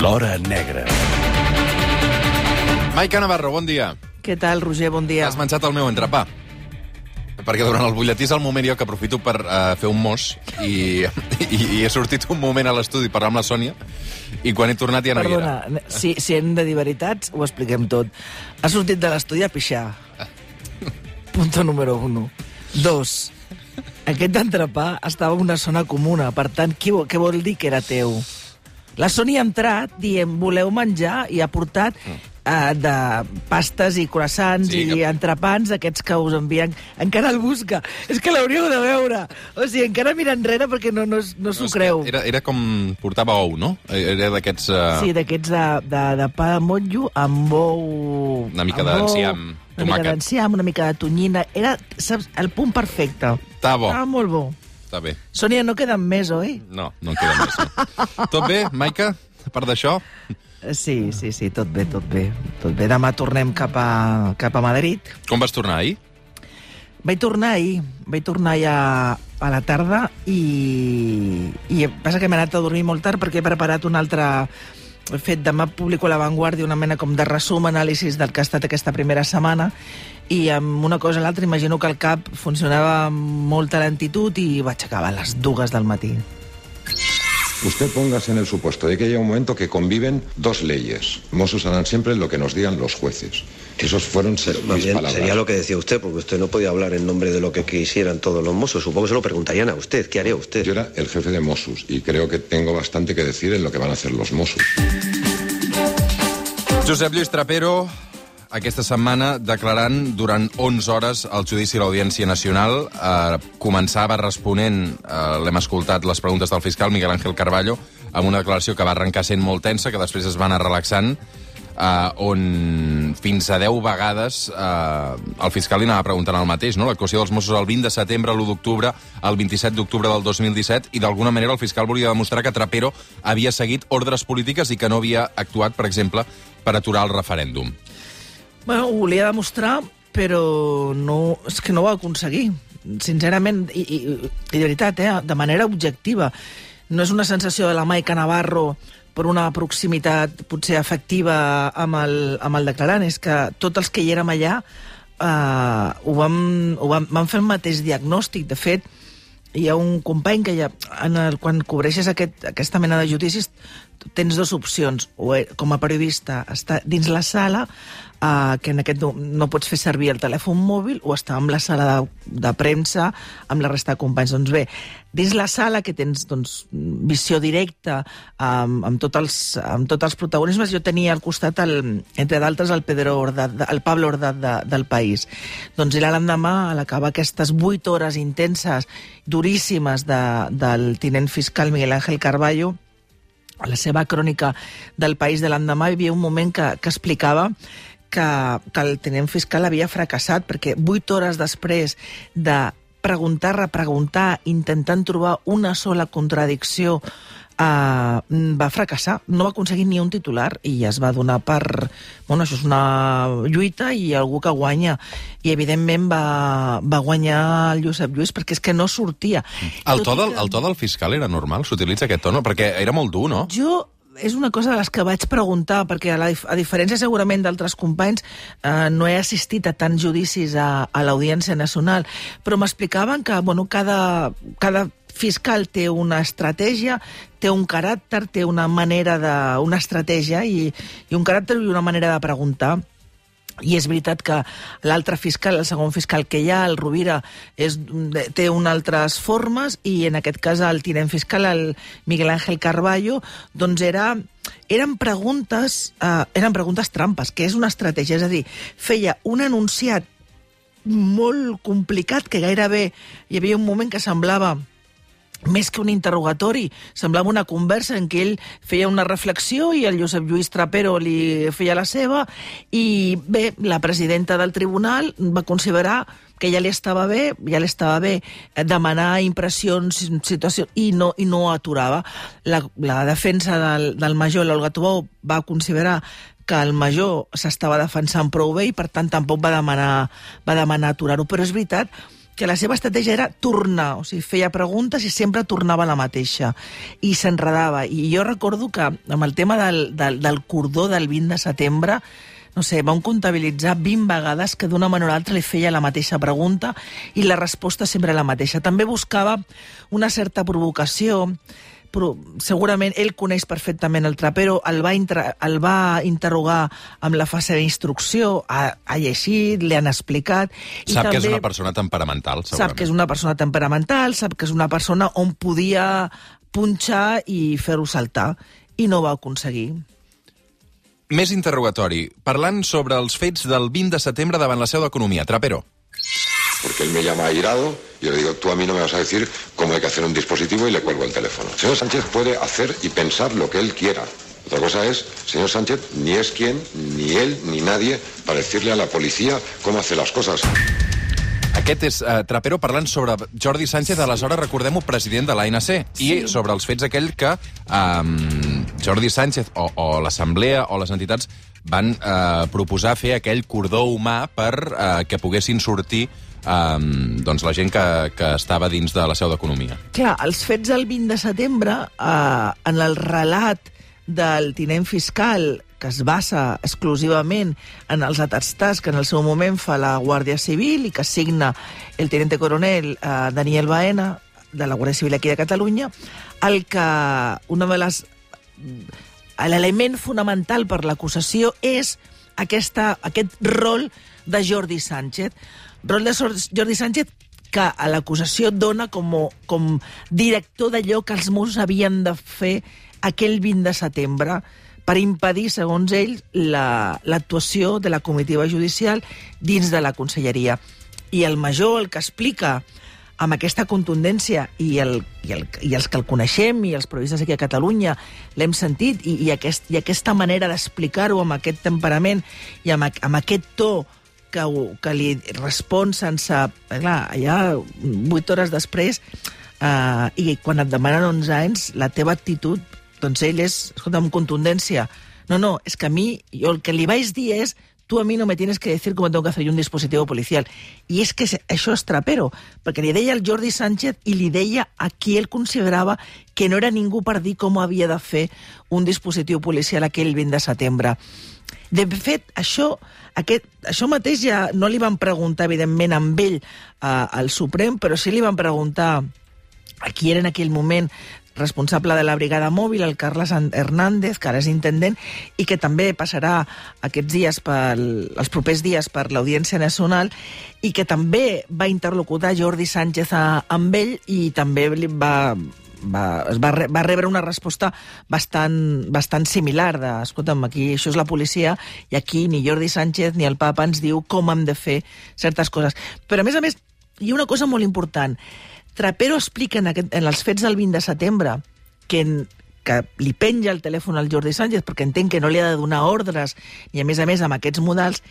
L'Hora Negra. Maica Navarro, bon dia. Què tal, Roger? Bon dia. Has menjat el meu entrepà. Perquè durant el butlletí és el moment jo que aprofito per uh, fer un mos i, i, i he sortit un moment a l'estudi per parlar amb la Sònia i quan he tornat ja no hi era. Perdona, si, si hem de dir veritats, ho expliquem tot. Ha sortit de l'estudi a pixar. Punto número uno. Dos, aquest entrepà estava en una zona comuna, per tant, què, vo- què vol dir que era teu? La Sònia ha entrat dient, voleu menjar, i ha portat eh, de pastes i croissants Sí, i que- entrepans, aquests que us envien. Encara el busca. És que l'hauríeu de veure. O sigui, encara mira enrere perquè no, no, no s'ho creu. Era, era com... portava ou, no? Era d'aquests... Uh... Sí, d'aquests de, de, de pa de motllo amb ou... Una mica d'enciam, Una mica d'enciam, una mica de tonyina. Era, saps, el punt perfecte. Està bo. Estava molt bo. Està bé. Sònia, no queden més, oi? No, no en queda més. No. Tot bé, Maica? A part d'això? Sí, sí, sí, tot bé, tot bé. Tot bé. Demà tornem cap a, cap a Madrid. Com vas tornar ahir? Vaig tornar ahir, vaig tornar ja a la tarda i, i passa que m'he anat a dormir molt tard perquè he preparat un altre fet demà publico a La Vanguardia una mena com de resum, anàlisis del que ha estat aquesta primera setmana i amb una cosa a l'altra imagino que el cap funcionava amb molta lentitud i vaig acabar a les dues del matí. Usted póngase en el supuesto de que haya un momento que conviven dos leyes. Mossos harán siempre lo que nos digan los jueces. Esos fueron se- Más mis bien palabras. sería lo que decía usted, porque usted no podía hablar en nombre de lo que quisieran todos los mozos. Supongo que se lo preguntarían a usted. ¿Qué haría usted? Yo era el jefe de Mossos y creo que tengo bastante que decir en lo que van a hacer los Mossos. Josep Lluís Trapero, aquesta setmana declarant durant 11 hores al judici a l'Audiència Nacional. Eh, començava responent, eh, l'hem escoltat, les preguntes del fiscal Miguel Ángel Carballo, amb una declaració que va arrencar sent molt tensa, que després es va anar relaxant, eh, on fins a 10 vegades eh, el fiscal li anava preguntant el mateix, no? l'actuació dels Mossos el 20 de setembre, l'1 d'octubre, el 27 d'octubre del 2017, i d'alguna manera el fiscal volia demostrar que Trapero havia seguit ordres polítiques i que no havia actuat, per exemple, per aturar el referèndum. Bueno, ho volia demostrar, però no, és que no ho va aconseguir. Sincerament, i, i, i de veritat, eh, de manera objectiva. No és una sensació de la Maica Navarro per una proximitat potser afectiva amb el, amb el declarant, és que tots els que hi érem allà eh, ho, vam, ho vam, vam fer el mateix diagnòstic. De fet, hi ha un company que ja, en el, quan cobreixes aquest, aquesta mena de judicis tens dues opcions, o eh, com a periodista estar dins la sala eh, que en aquest no, no pots fer servir el telèfon mòbil o estar amb la sala de, de premsa amb la resta de companys. Doncs bé, dins la sala que tens doncs, visió directa amb, amb, tots els, amb tots els protagonismes, jo tenia al costat, el, entre d'altres, el, Pedro Ordat, el Pablo Ordat de, del País. Doncs era l'endemà, a l'acabar aquestes vuit hores intenses, duríssimes, de, del tinent fiscal Miguel Ángel Carballo, a la seva crònica del País de l'endemà hi havia un moment que, que explicava que, que el tenent fiscal havia fracassat perquè vuit hores després de preguntar, repreguntar, intentant trobar una sola contradicció, eh, va fracassar. No va aconseguir ni un titular i es va donar per... Bueno, això és una lluita i algú que guanya. I, evidentment, va, va guanyar el Josep Lluís perquè és que no sortia. El to, del, que- el to del fiscal era normal? S'utilitza aquest to, no? Perquè era molt dur, no? jo és una cosa de les que vaig preguntar, perquè a, la, a diferència segurament d'altres companys, eh, no he assistit a tants judicis a, a l'Audiència Nacional, però m'explicaven que bueno, cada, cada fiscal té una estratègia, té un caràcter, té una manera de... una estratègia i, i un caràcter i una manera de preguntar. I és veritat que l'altre fiscal, el segon fiscal que hi ha, el Rovira, és, té unes altres formes i en aquest cas el tinent fiscal, el Miguel Ángel Carballo, doncs era, eren preguntes, eh, eren preguntes trampes, que és una estratègia, és a dir, feia un enunciat molt complicat que gairebé hi havia un moment que semblava més que un interrogatori, semblava una conversa en què ell feia una reflexió i el Josep Lluís Trapero li feia la seva i bé, la presidenta del tribunal va considerar que ja li estava bé, ja li estava bé demanar impressions, situació, i no, i no aturava. La, la defensa del, del major, l'Olga Tubó, va considerar que el major s'estava defensant prou bé i per tant tampoc va demanar, va demanar aturar-ho. Però és veritat que la seva estratègia era tornar, o sigui, feia preguntes i sempre tornava la mateixa, i s'enredava. I jo recordo que amb el tema del, del, del cordó del 20 de setembre, no sé, vam comptabilitzar 20 vegades que d'una manera o altra li feia la mateixa pregunta i la resposta sempre la mateixa. També buscava una certa provocació, però segurament ell coneix perfectament el trapero, el va, inter el va interrogar amb la fase d'instrucció, ha, ha llegit, li han explicat... I sap també que és una persona temperamental, segurament. Sap que és una persona temperamental, sap que és una persona on podia punxar i fer-ho saltar, i no va aconseguir. Més interrogatori, parlant sobre els fets del 20 de setembre davant la seu d'Economia. Trapero. Porque él me llama airado y yo le digo, tú a mí no me vas a decir cómo hay que hacer un dispositivo y le cuelgo el teléfono. El señor Sánchez puede hacer y pensar lo que él quiera. Otra cosa es, señor Sánchez ni es quien, ni él, ni nadie para decirle a la policía cómo hace las cosas. Aquest és uh, Trapero parlant sobre Jordi Sánchez, aleshores, recordem-ho, president de l'ANC, sí. i sobre els fets aquell que um, Jordi Sánchez o, o l'Assemblea o les entitats van uh, proposar fer aquell cordó humà per uh, que poguessin sortir um, doncs la gent que, que estava dins de la seu d'Economia. Clar, els fets del 20 de setembre, uh, en el relat del tinent fiscal que es basa exclusivament en els atestats que en el seu moment fa la Guàrdia Civil i que signa el tenente coronel eh, Daniel Baena de la Guàrdia Civil aquí de Catalunya, el que una de les l'element fonamental per l'acusació és aquesta, aquest rol de Jordi Sánchez. Rol de Jordi Sánchez que a l'acusació dona com, com director d'allò que els Mossos havien de fer aquell 20 de setembre per impedir, segons ells, l'actuació la, de la comitiva judicial dins de la conselleria. I el major el que explica amb aquesta contundència i, el, i, el, i els que el coneixem i els periodistes aquí a Catalunya l'hem sentit i, i, aquest, i aquesta manera d'explicar-ho amb aquest temperament i amb, amb aquest to que, que li respon sense... Clar, allà, vuit hores després, eh, i quan et demanen 11 anys, la teva actitud doncs ell és, escolta, amb contundència. No, no, és que a mi, jo el que li vaig dir és tu a mi no me tienes que decir cómo tengo que hacer yo un dispositivo policial. I és que això és trapero, perquè li deia al Jordi Sánchez i li deia a qui ell considerava que no era ningú per dir com havia de fer un dispositiu policial aquell 20 de setembre. De fet, això, aquest, això mateix ja no li van preguntar, evidentment, amb ell eh, al Suprem, però sí li van preguntar a qui era en aquell moment responsable de la brigada mòbil, el Carles Hernández, que ara és intendent, i que també passarà aquests dies pel, els propers dies per l'Audiència Nacional, i que també va interlocutar Jordi Sánchez a, amb ell i també li va, va, va, re, va rebre una resposta bastant, bastant similar de, escolta'm, aquí això és la policia i aquí ni Jordi Sánchez ni el papa ens diu com hem de fer certes coses. Però, a més a més, hi ha una cosa molt important. Trapero explica en, aquest, en els fets del 20 de setembre que, en, que li penja el telèfon al Jordi Sánchez perquè entenc que no li ha de donar ordres i, a més a més, amb aquests modals,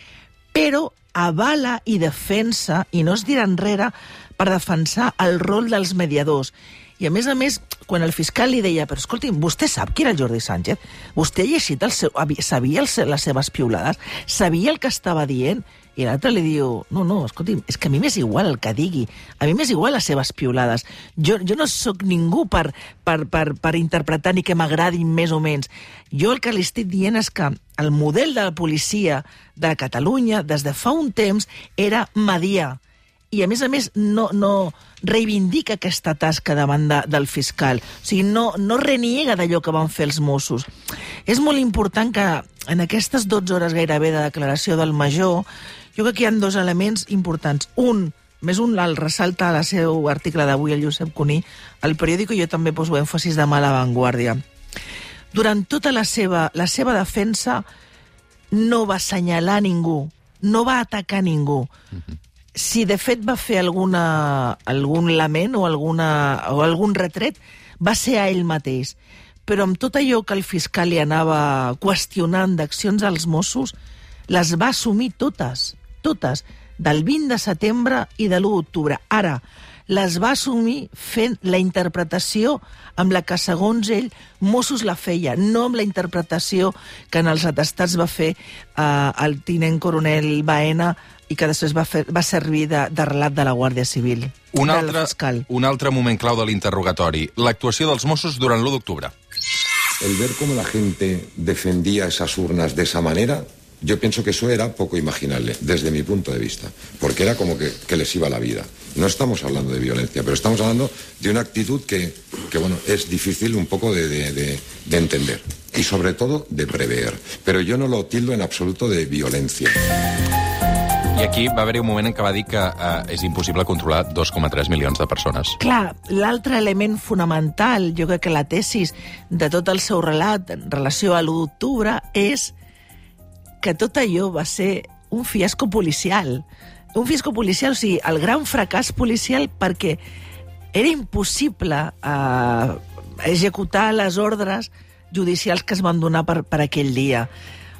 però avala i defensa, i no es dirà enrere, per defensar el rol dels mediadors. I, a més a més, quan el fiscal li deia però escolti, vostè sap qui era el Jordi Sánchez? Vostè ha llegit el seu... sabia el, les seves piulades? Sabia el que estava dient? I l'altre li diu, no, no, escolti, és que a mi m'és igual el que digui, a mi m'és igual les seves piulades. Jo, jo no sóc ningú per, per, per, per interpretar ni que m'agradin més o menys. Jo el que li estic dient és que el model de la policia de Catalunya des de fa un temps era mediar. I, a més a més, no, no reivindica aquesta tasca davant de, del fiscal. O sigui, no, no reniega d'allò que van fer els Mossos. És molt important que en aquestes 12 hores gairebé de declaració del major jo crec que hi ha dos elements importants. Un, més un el ressalta a la seu article d'avui el Josep Cuní, al periòdico jo també poso èmfasis de mala vanguardia. Durant tota la seva, la seva defensa no va assenyalar ningú, no va atacar ningú. Si de fet va fer alguna, algun lament o, alguna, o algun retret, va ser a ell mateix. Però amb tot allò que el fiscal li anava qüestionant d'accions als Mossos, les va assumir totes totes, del 20 de setembre i de l'1 d'octubre. Ara, les va assumir fent la interpretació amb la que, segons ell, Mossos la feia, no amb la interpretació que en els atestats va fer eh, el tinent coronel Baena i que després va, fer, va servir de, de relat de la Guàrdia Civil. Un altre, fiscal. un altre moment clau de l'interrogatori, l'actuació dels Mossos durant l'1 d'octubre. El ver cómo la gente defendía esas urnas de esa manera, yo pienso que eso era poco imaginable, desde mi punto de vista, porque era como que, que les iba la vida. No estamos hablando de violencia, pero estamos hablando de una actitud que, que bueno, es difícil un poco de, de- de- de entender y sobre todo de prever. Pero yo no lo tildo en absoluto de violencia. I aquí va haver-hi un moment en què va dir que eh, és impossible controlar 2,3 milions de persones. Clar, l'altre element fonamental, jo crec que la tesis de tot el seu relat en relació a l'1 d'octubre és que tot allò va ser un fiasco policial. Un fiasco policial, o sigui, el gran fracàs policial perquè era impossible eh, executar les ordres judicials que es van donar per, per aquell dia.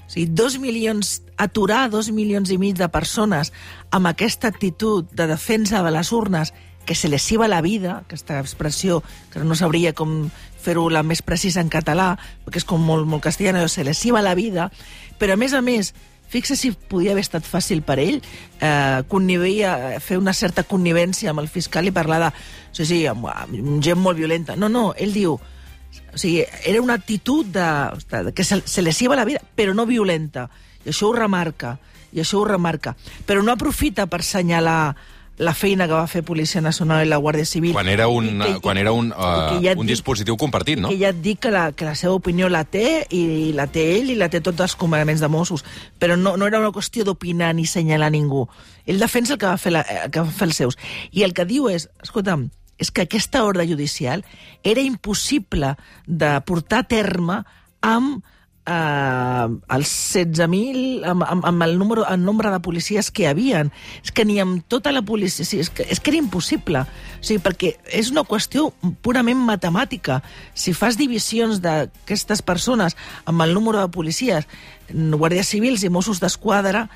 O sigui, dos milions, aturar dos milions i mig de persones amb aquesta actitud de defensa de les urnes que se les iba la vida, aquesta expressió que no sabria com fer-ho la més precisa en català, perquè és com molt, molt castellana, se les iba la vida, però a més a més, fixa si podia haver estat fàcil per ell eh, fer una certa connivència amb el fiscal i parlar de sí, sí, amb, amb gent molt violenta. No, no, ell diu o sigui, era una actitud de, de que se, se les iba la vida, però no violenta. I això ho remarca, i això ho remarca. Però no aprofita per assenyalar la feina que va fer Policia Nacional i la Guàrdia Civil. Quan era un, que- quan era un, uh, ja un dic- dispositiu compartit, no? que ja et dic que la, que la seva opinió la té, i la té ell, i la té tots els comandaments de Mossos. Però no, no era una qüestió d'opinar ni senyalar ningú. Ell defensa el que va fer, la, el que va fer els seus. I el que diu és, escolta'm, és que aquesta ordre judicial era impossible de portar a terme amb eh, els 16.000, amb, amb, amb el, número, el nombre de policies que hi havien. És que ni amb tota la policia... Sí, és, que, és que era impossible. O sigui, perquè és una qüestió purament matemàtica. Si fas divisions d'aquestes persones amb el número de policies, guàrdies civils i Mossos d'Esquadra,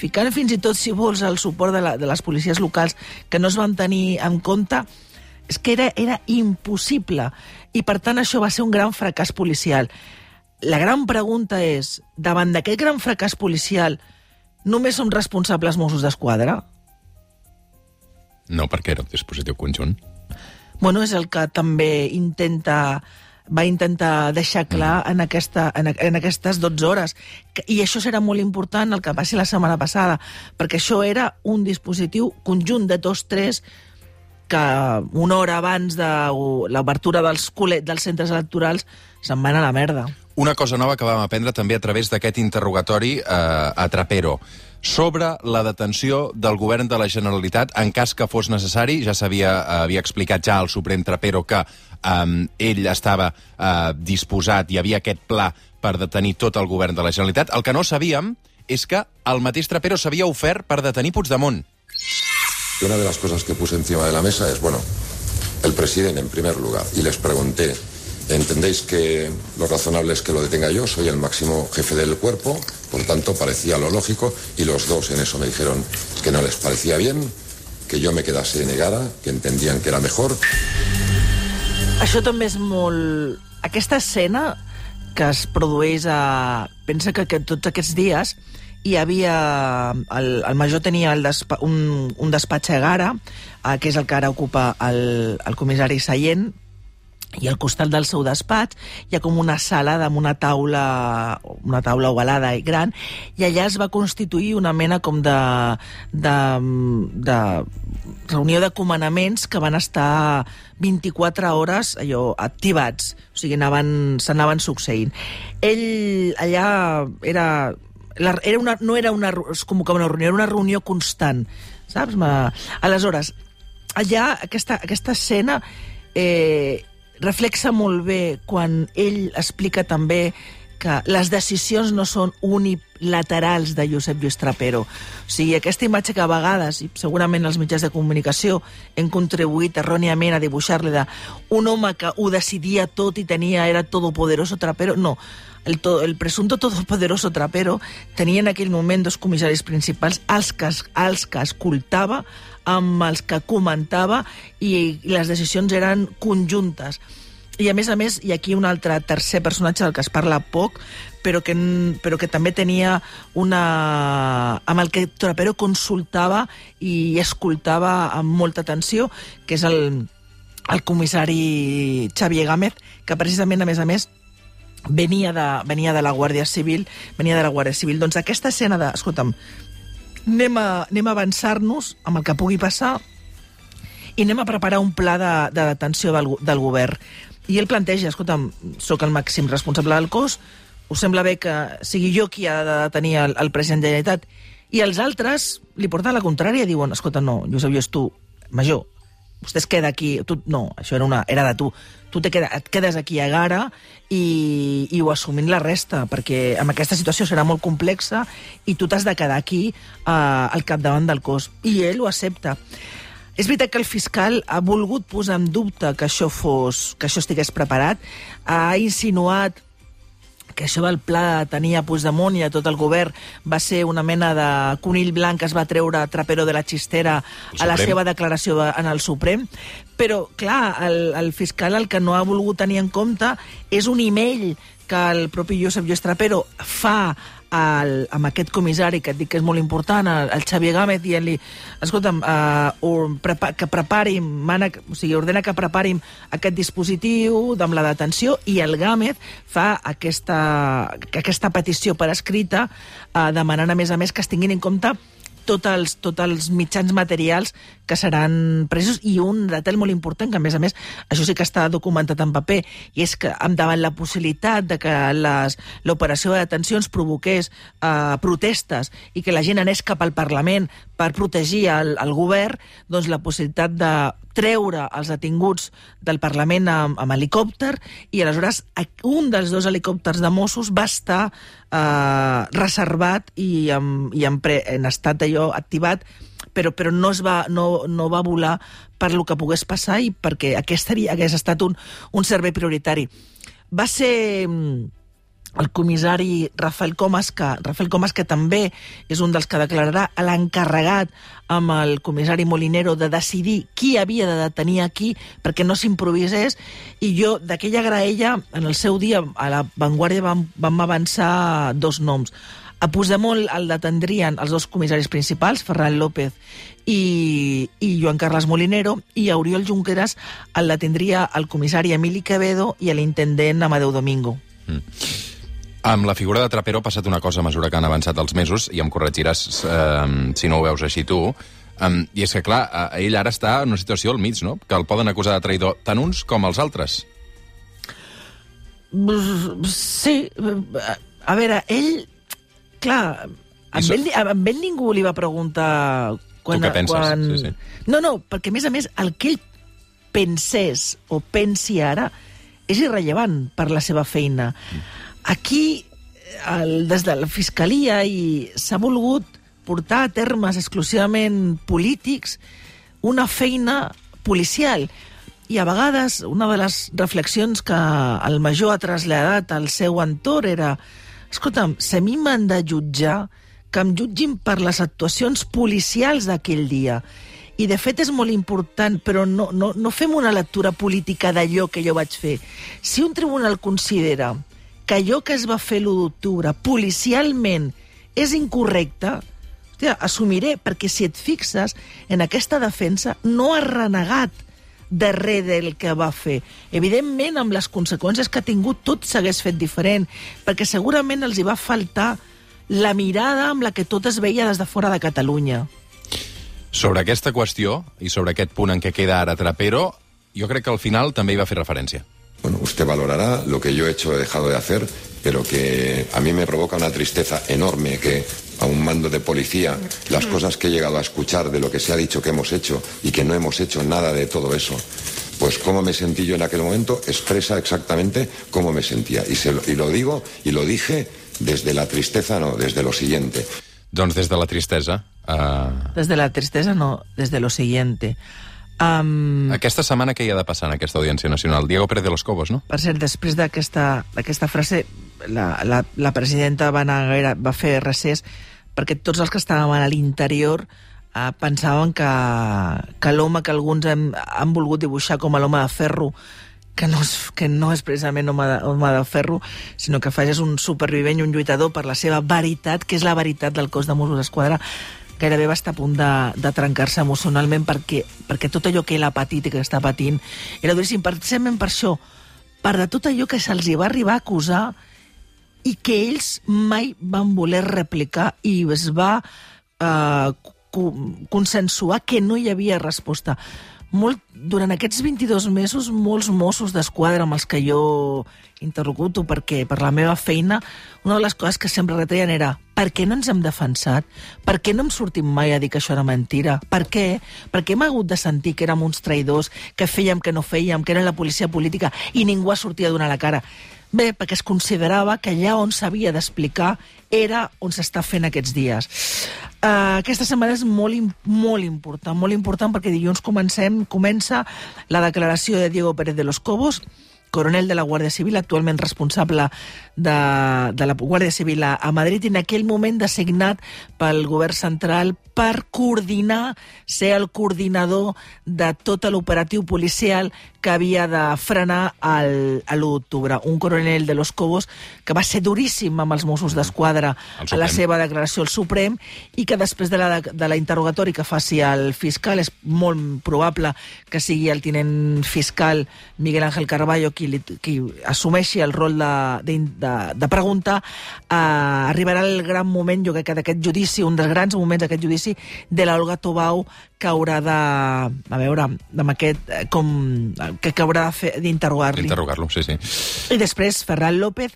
ficant fins i tot, si vols, el suport de, la, de les policies locals que no es van tenir en compte, és que era, era impossible. I, per tant, això va ser un gran fracàs policial. La gran pregunta és, davant d'aquest gran fracàs policial, només som responsables Mossos d'Esquadra? No, perquè era un dispositiu conjunt. Bueno, és el que també intenta va intentar deixar clar en, aquesta, en, en aquestes 12 hores. I això serà molt important el que va ser la setmana passada, perquè això era un dispositiu conjunt de dos, tres, que una hora abans de l'obertura dels, dels centres electorals se'n van a la merda. Una cosa nova que vam aprendre també a través d'aquest interrogatori eh, a Trapero sobre la detenció del govern de la Generalitat en cas que fos necessari. Ja s'havia eh, havia explicat ja al Suprem Trapero que eh, ell estava eh, disposat, hi havia aquest pla per detenir tot el govern de la Generalitat. El que no sabíem és que el mateix Trapero s'havia ofert per detenir Puigdemont. Una de las cosas que puse encima de la mesa es, bueno, el presidente en primer lugar. Y les pregunté, ¿entendéis que lo razonable es que lo detenga yo? Soy el máximo jefe del cuerpo, por tanto parecía lo lógico. Y los dos en eso me dijeron que no les parecía bien, que yo me quedase negada, que entendían que era mejor. Això també és molt... Aquesta escena que es produeix a... Pensa que, que tots aquests dies hi havia... El, el major tenia el despa, un, un despatx a Gara, eh, que és el que ara ocupa el, el comissari Seient, i al costat del seu despatx hi ha com una sala amb una taula una taula ovalada i gran i allà es va constituir una mena com de, de, de reunió de comandaments que van estar 24 hores allò activats, o sigui, anaven, s'anaven succeint. Ell allà era la, era una, no era una, convocava una reunió, era una reunió constant, saps? Aleshores, allà aquesta, aquesta escena eh, reflexa molt bé quan ell explica també que les decisions no són uni, laterals de Josep Lluís Trapero. O sigui, aquesta imatge que a vegades, i segurament els mitjans de comunicació, hem contribuït erròniament a dibuixar-li de un home que ho decidia tot i tenia, era todopoderoso Trapero, no. El, to, el presunto todopoderoso Trapero tenia en aquell moment dos comissaris principals, els que, els que escoltava, amb els que comentava, i les decisions eren conjuntes. I a més a més, hi ha aquí un altre tercer personatge del que es parla poc, però que, però que també tenia una... amb el que Trapero consultava i escoltava amb molta atenció, que és el, el comissari Xavier Gámez, que precisament, a més a més, venia de, venia de la Guàrdia Civil, venia de la Guàrdia Civil. Doncs aquesta escena de, escolta'm, anem a, anem a avançar-nos amb el que pugui passar i anem a preparar un pla de, de detenció del, del govern. I ell planteja, escolta'm, sóc el màxim responsable del cos, us sembla bé que sigui jo qui ha de detenir el, el president de la Generalitat? I els altres li porten la contrària, diuen, escolta, no, Josep és tu, major, vostè es queda aquí, tu, no, això era, una, era de tu, tu te queda, et quedes aquí a Gara i, i ho assumint la resta, perquè amb aquesta situació serà molt complexa i tu t'has de quedar aquí eh, al capdavant del cos. I ell ho accepta. És veritat que el fiscal ha volgut posar en dubte que això fos, que això estigués preparat, ha insinuat que això del pla de tenir a Puigdemont i a tot el govern va ser una mena de conill blanc que es va treure Trapero de la xistera a la seva declaració en el Suprem. Però, clar, el, el fiscal el que no ha volgut tenir en compte és un email que el propi Josep Lluís Trapero fa al, amb aquest comissari, que et dic que és molt important, el, el Xavier Gámez, dient-li, escolta'm, uh, prepa que preparim, mana, o sigui, ordena que preparim aquest dispositiu amb la detenció, i el Gámez fa aquesta, aquesta petició per escrita, uh, demanant, a més a més, que es tinguin en compte tots els, tots els mitjans materials que seran presos i un detall molt important, que a més a més això sí que està documentat en paper, i és que davant la possibilitat de que l'operació de detencions provoqués eh, protestes i que la gent anés cap al Parlament per protegir el, el govern, doncs la possibilitat de treure els detinguts del Parlament amb, amb helicòpter i aleshores un dels dos helicòpters de Mossos va estar eh, reservat i, en, i en, pre, en estat d'allò activat però, però no, es va, no, no va volar per lo que pogués passar i perquè aquest hagués estat un, un servei prioritari. Va ser mm, el comissari Rafael Comas, que, Rafael Comas, que també és un dels que declararà l'encarregat amb el comissari Molinero de decidir qui havia de detenir aquí perquè no s'improvisés, i jo d'aquella graella, en el seu dia, a la Vanguardia vam, vam avançar dos noms. A Puigdemont el detendrien els dos comissaris principals, Ferran López i, i Joan Carles Molinero, i a Oriol Junqueras el detendria el comissari Emili Quevedo i l'intendent Amadeu Domingo. Mm. Amb la figura de Trapero ha passat una cosa a mesura que han avançat els mesos, i em corregiràs eh, si no ho veus així tu, Um, I és que, clar, ell ara està en una situació al mig, no? Que el poden acusar de traïdor tant uns com els altres. Sí. A veure, ell... Clar, amb, so... ell, amb ell ningú li va preguntar... Quan, tu què penses? Quan... Sí, sí. No, no, perquè, a més a més, el que ell pensés o pensi ara és irrellevant per la seva feina. Mm Aquí, el, des de la Fiscalia, i s'ha volgut portar a termes exclusivament polítics una feina policial. I a vegades una de les reflexions que el major ha traslladat al seu entorn era escolta'm, si a mi m'han de jutjar, que em jutgin per les actuacions policials d'aquell dia. I, de fet, és molt important, però no, no, no fem una lectura política d'allò que jo vaig fer. Si un tribunal considera que allò que es va fer l'1 d'octubre policialment és incorrecte, hòstia, assumiré, perquè si et fixes en aquesta defensa no ha renegat darrere del que va fer. Evidentment, amb les conseqüències que ha tingut, tot s'hagués fet diferent, perquè segurament els hi va faltar la mirada amb la que tot es veia des de fora de Catalunya. Sobre aquesta qüestió i sobre aquest punt en què queda ara Trapero, jo crec que al final també hi va fer referència. Bueno, usted valorará lo que yo he hecho o he dejado de hacer, pero que a mí me provoca una tristeza enorme que a un mando de policía las cosas que he llegado a escuchar de lo que se ha dicho que hemos hecho y que no hemos hecho nada de todo eso. Pues cómo me sentí yo en aquel momento expresa exactamente cómo me sentía. Y, se lo, y lo digo y lo dije Desde la tristeza, no, desde lo siguiente. Doncs des de la tristesa. Uh, Desde la tristesa, no, desde lo siguiente. Um, aquesta setmana què hi ha de passar en aquesta Audiència Nacional? Diego Pérez de los Cobos, no? per cert, després d'aquesta frase, la, la, la presidenta va, anar, gaire- va fer recés perquè tots els que estàvem a l'interior eh, pensaven que, que l'home que alguns hem, han volgut dibuixar com a l'home de ferro que no, és, que no és precisament home de, home de ferro, sinó que fa és un supervivent i un lluitador per la seva veritat, que és la veritat del cos de Mossos d'Esquadra, gairebé va estar a punt de, de trencar-se emocionalment perquè, perquè tot allò que ell ha patit i que està patint era duríssim, precisament per això, per de tot allò que se'ls va arribar a acusar i que ells mai van voler replicar i es va eh, co- consensuar que no hi havia resposta. Molt, durant aquests 22 mesos, molts Mossos d'Esquadra amb els que jo interlocuto perquè per la meva feina, una de les coses que sempre retreien era per què no ens hem defensat? Per què no hem sortit mai a dir que això era mentira? Per què? Perquè hem hagut de sentir que érem uns traïdors, que fèiem que no fèiem, que era la policia política i ningú ha sortit a donar la cara. Bé, perquè es considerava que allà on s'havia d'explicar era on s'està fent aquests dies. Uh, aquesta setmana és molt, molt important, molt important perquè dilluns comencem, comença la declaració de Diego Pérez de los Cobos, coronel de la Guàrdia Civil, actualment responsable de, de la Guàrdia Civil a, a Madrid, i en aquell moment designat pel govern central per coordinar, ser el coordinador de tot l'operatiu policial que havia de frenar el, a l'1 d'octubre. Un coronel de los Cobos que va ser duríssim amb els Mossos d'Esquadra El a la seva declaració al Suprem i que després de la, de la interrogatori que faci el fiscal és molt probable que sigui el tinent fiscal Miguel Ángel Carballo qui, li, qui assumeixi el rol de, de, de, de preguntar eh, arribarà el gran moment, jo crec que d'aquest judici, un dels grans moments d'aquest judici de l'Olga Tobau que haurà de, a veure, amb aquest, eh, com, que, que haurà d'interrogar-li. Interrogar-lo, sí, sí. I després Ferran López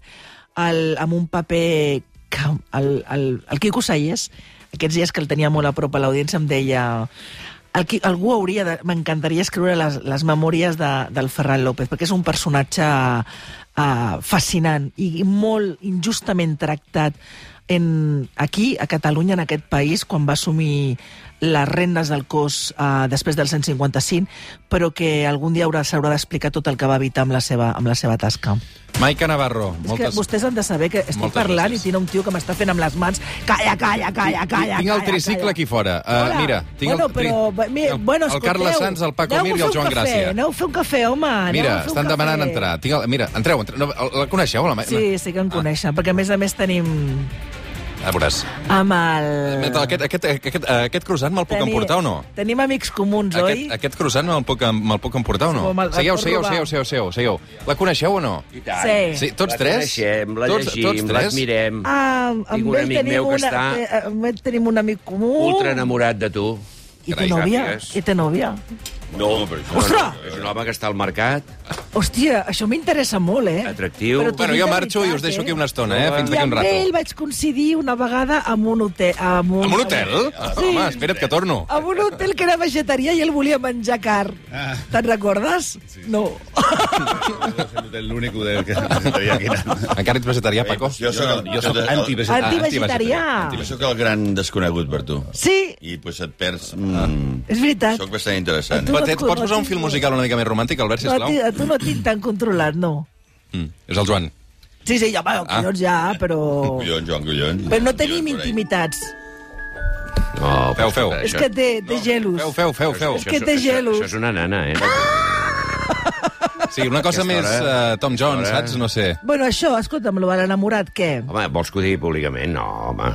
el, amb un paper que el, el, el Quico Sayés, aquests dies que el tenia molt a prop a l'audiència, em deia el, algú hauria de... M'encantaria escriure les, les memòries de, del Ferran López, perquè és un personatge uh, fascinant i molt injustament tractat en, aquí, a Catalunya, en aquest país, quan va assumir les rendes del cos uh, després del 155, però que algun dia haurà s'haurà d'explicar tot el que va evitar amb la seva, amb la seva tasca. Maica Navarro, És que moltes... vostès han de saber que estic moltes parlant gràcies. i tinc un tio que m'està fent amb les mans calla, calla, calla, calla, tinc el tricicle calla. aquí fora. Uh, Hola. mira, tinc bueno, el, però, mi, el, bueno, el Carles escolteu, Sanz, el Paco Mir i el Joan cafè, Gràcia. Aneu a fer un cafè, home. Mira, estan demanant entrar. Tinc el, mira, entreu, entreu. No, la coneixeu, la Maica? Sí, sí que em coneixen, perquè a més a més tenim A veuràs. amb el... Aquest, aquest, aquest, aquest croissant me'l puc Teni- emportar o no? Tenim amics comuns, oi? Aquest, aquest croissant me'l puc, me'l puc emportar o no? Sí, Seieu, seieu, robar. seieu, seieu, seieu, seieu. La coneixeu o no? Sí. Sí, tots la tres? coneixem, la Tots- llegim, tots tres? l'admirem. Ah, Tinc amb un ell amic tenim meu que una, està amb ell tenim un amic comú. Ultra enamorat de tu. I té nòvia? I té nòvia? No, però això Ostres! no, és un home que està al mercat, Hòstia, això m'interessa molt, eh? atractiu. Però t'ho Bueno, dic jo de marxo i veritat, us deixo eh? aquí una estona, eh? Fins I d'aquí un amb rato. ell vaig coincidir una vegada amb un hotel. Amb un, Amb un hotel? Sí. Home, espera't que torno. Amb un hotel que era vegetarià i ell volia menjar car. Ah. Te'n recordes? No. És l'únic hotel que necessitaria aquí. Encara ets vegetarià, Paco? Jo soc, Jo soc antivegetarià. Antivegetarià. jo soc el gran desconegut per tu. Sí, I pues, et perds... Mm, és veritat. soc bastant interessant. Tu Però no et et pots posar un no? musical una mica més romàntic, Albert, No, sisplau? ti, a tu no tinc tan controlat, no. Mm, és el Joan. Sí, sí, ja, va, Ah. collons ja, però... Collons, Joan, collons. Però no tenim intimitats. No, Feu, feu. És que té, té gelos. Feu, feu, feu, feu. És que té gelos. Això és una nana, eh? Sí, una cosa Aquesta més hora- uh, Tom Jones, saps? No sé. Bueno, això, escolta'm, lo de l'enamorat, què? Home, vols que ho digui públicament? No, home.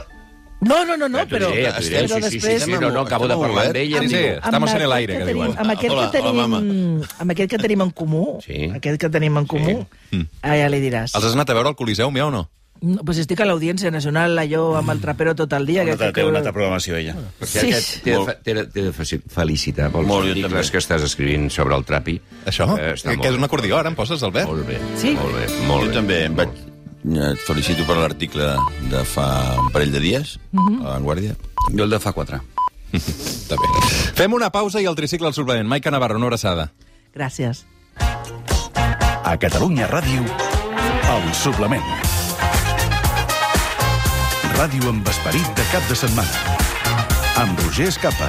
No, no, no, no, però, diré, diré. però Sí, sí, després... sí, sí, no, no, acabo de parlar amb obert. ell i em Sí, sí. Estamos en el aire, que tenim, diuen. Amb aquest, Hola, que tenim, hola, mama. amb aquest que tenim en comú, Sí. aquest que tenim en comú, ah, ja li diràs. Els has anat a veure al Coliseu, meu, o no? No, pues estic a l'Audiència Nacional, allò amb el trapero tot el dia. Una que, té una altra programació, ella. Sí. aquest T'he de, felicitar pels Molt, articles que estàs escrivint sobre el trapi. Això? Eh, està que, molt que és un acordió, ara em poses, Albert? Molt bé, Sí? molt bé, molt Jo bé. també em vaig... Et felicito per l'article de fa un parell de dies, Mhm. a La Vanguardia. Jo el de fa quatre. Està bé. Fem una pausa i el tricicle al suplement. Maica Navarro, una abraçada. Gràcies. A Catalunya Ràdio, el suplement. ràdio amb esperit de cap de setmana. Amb Roger Escapa.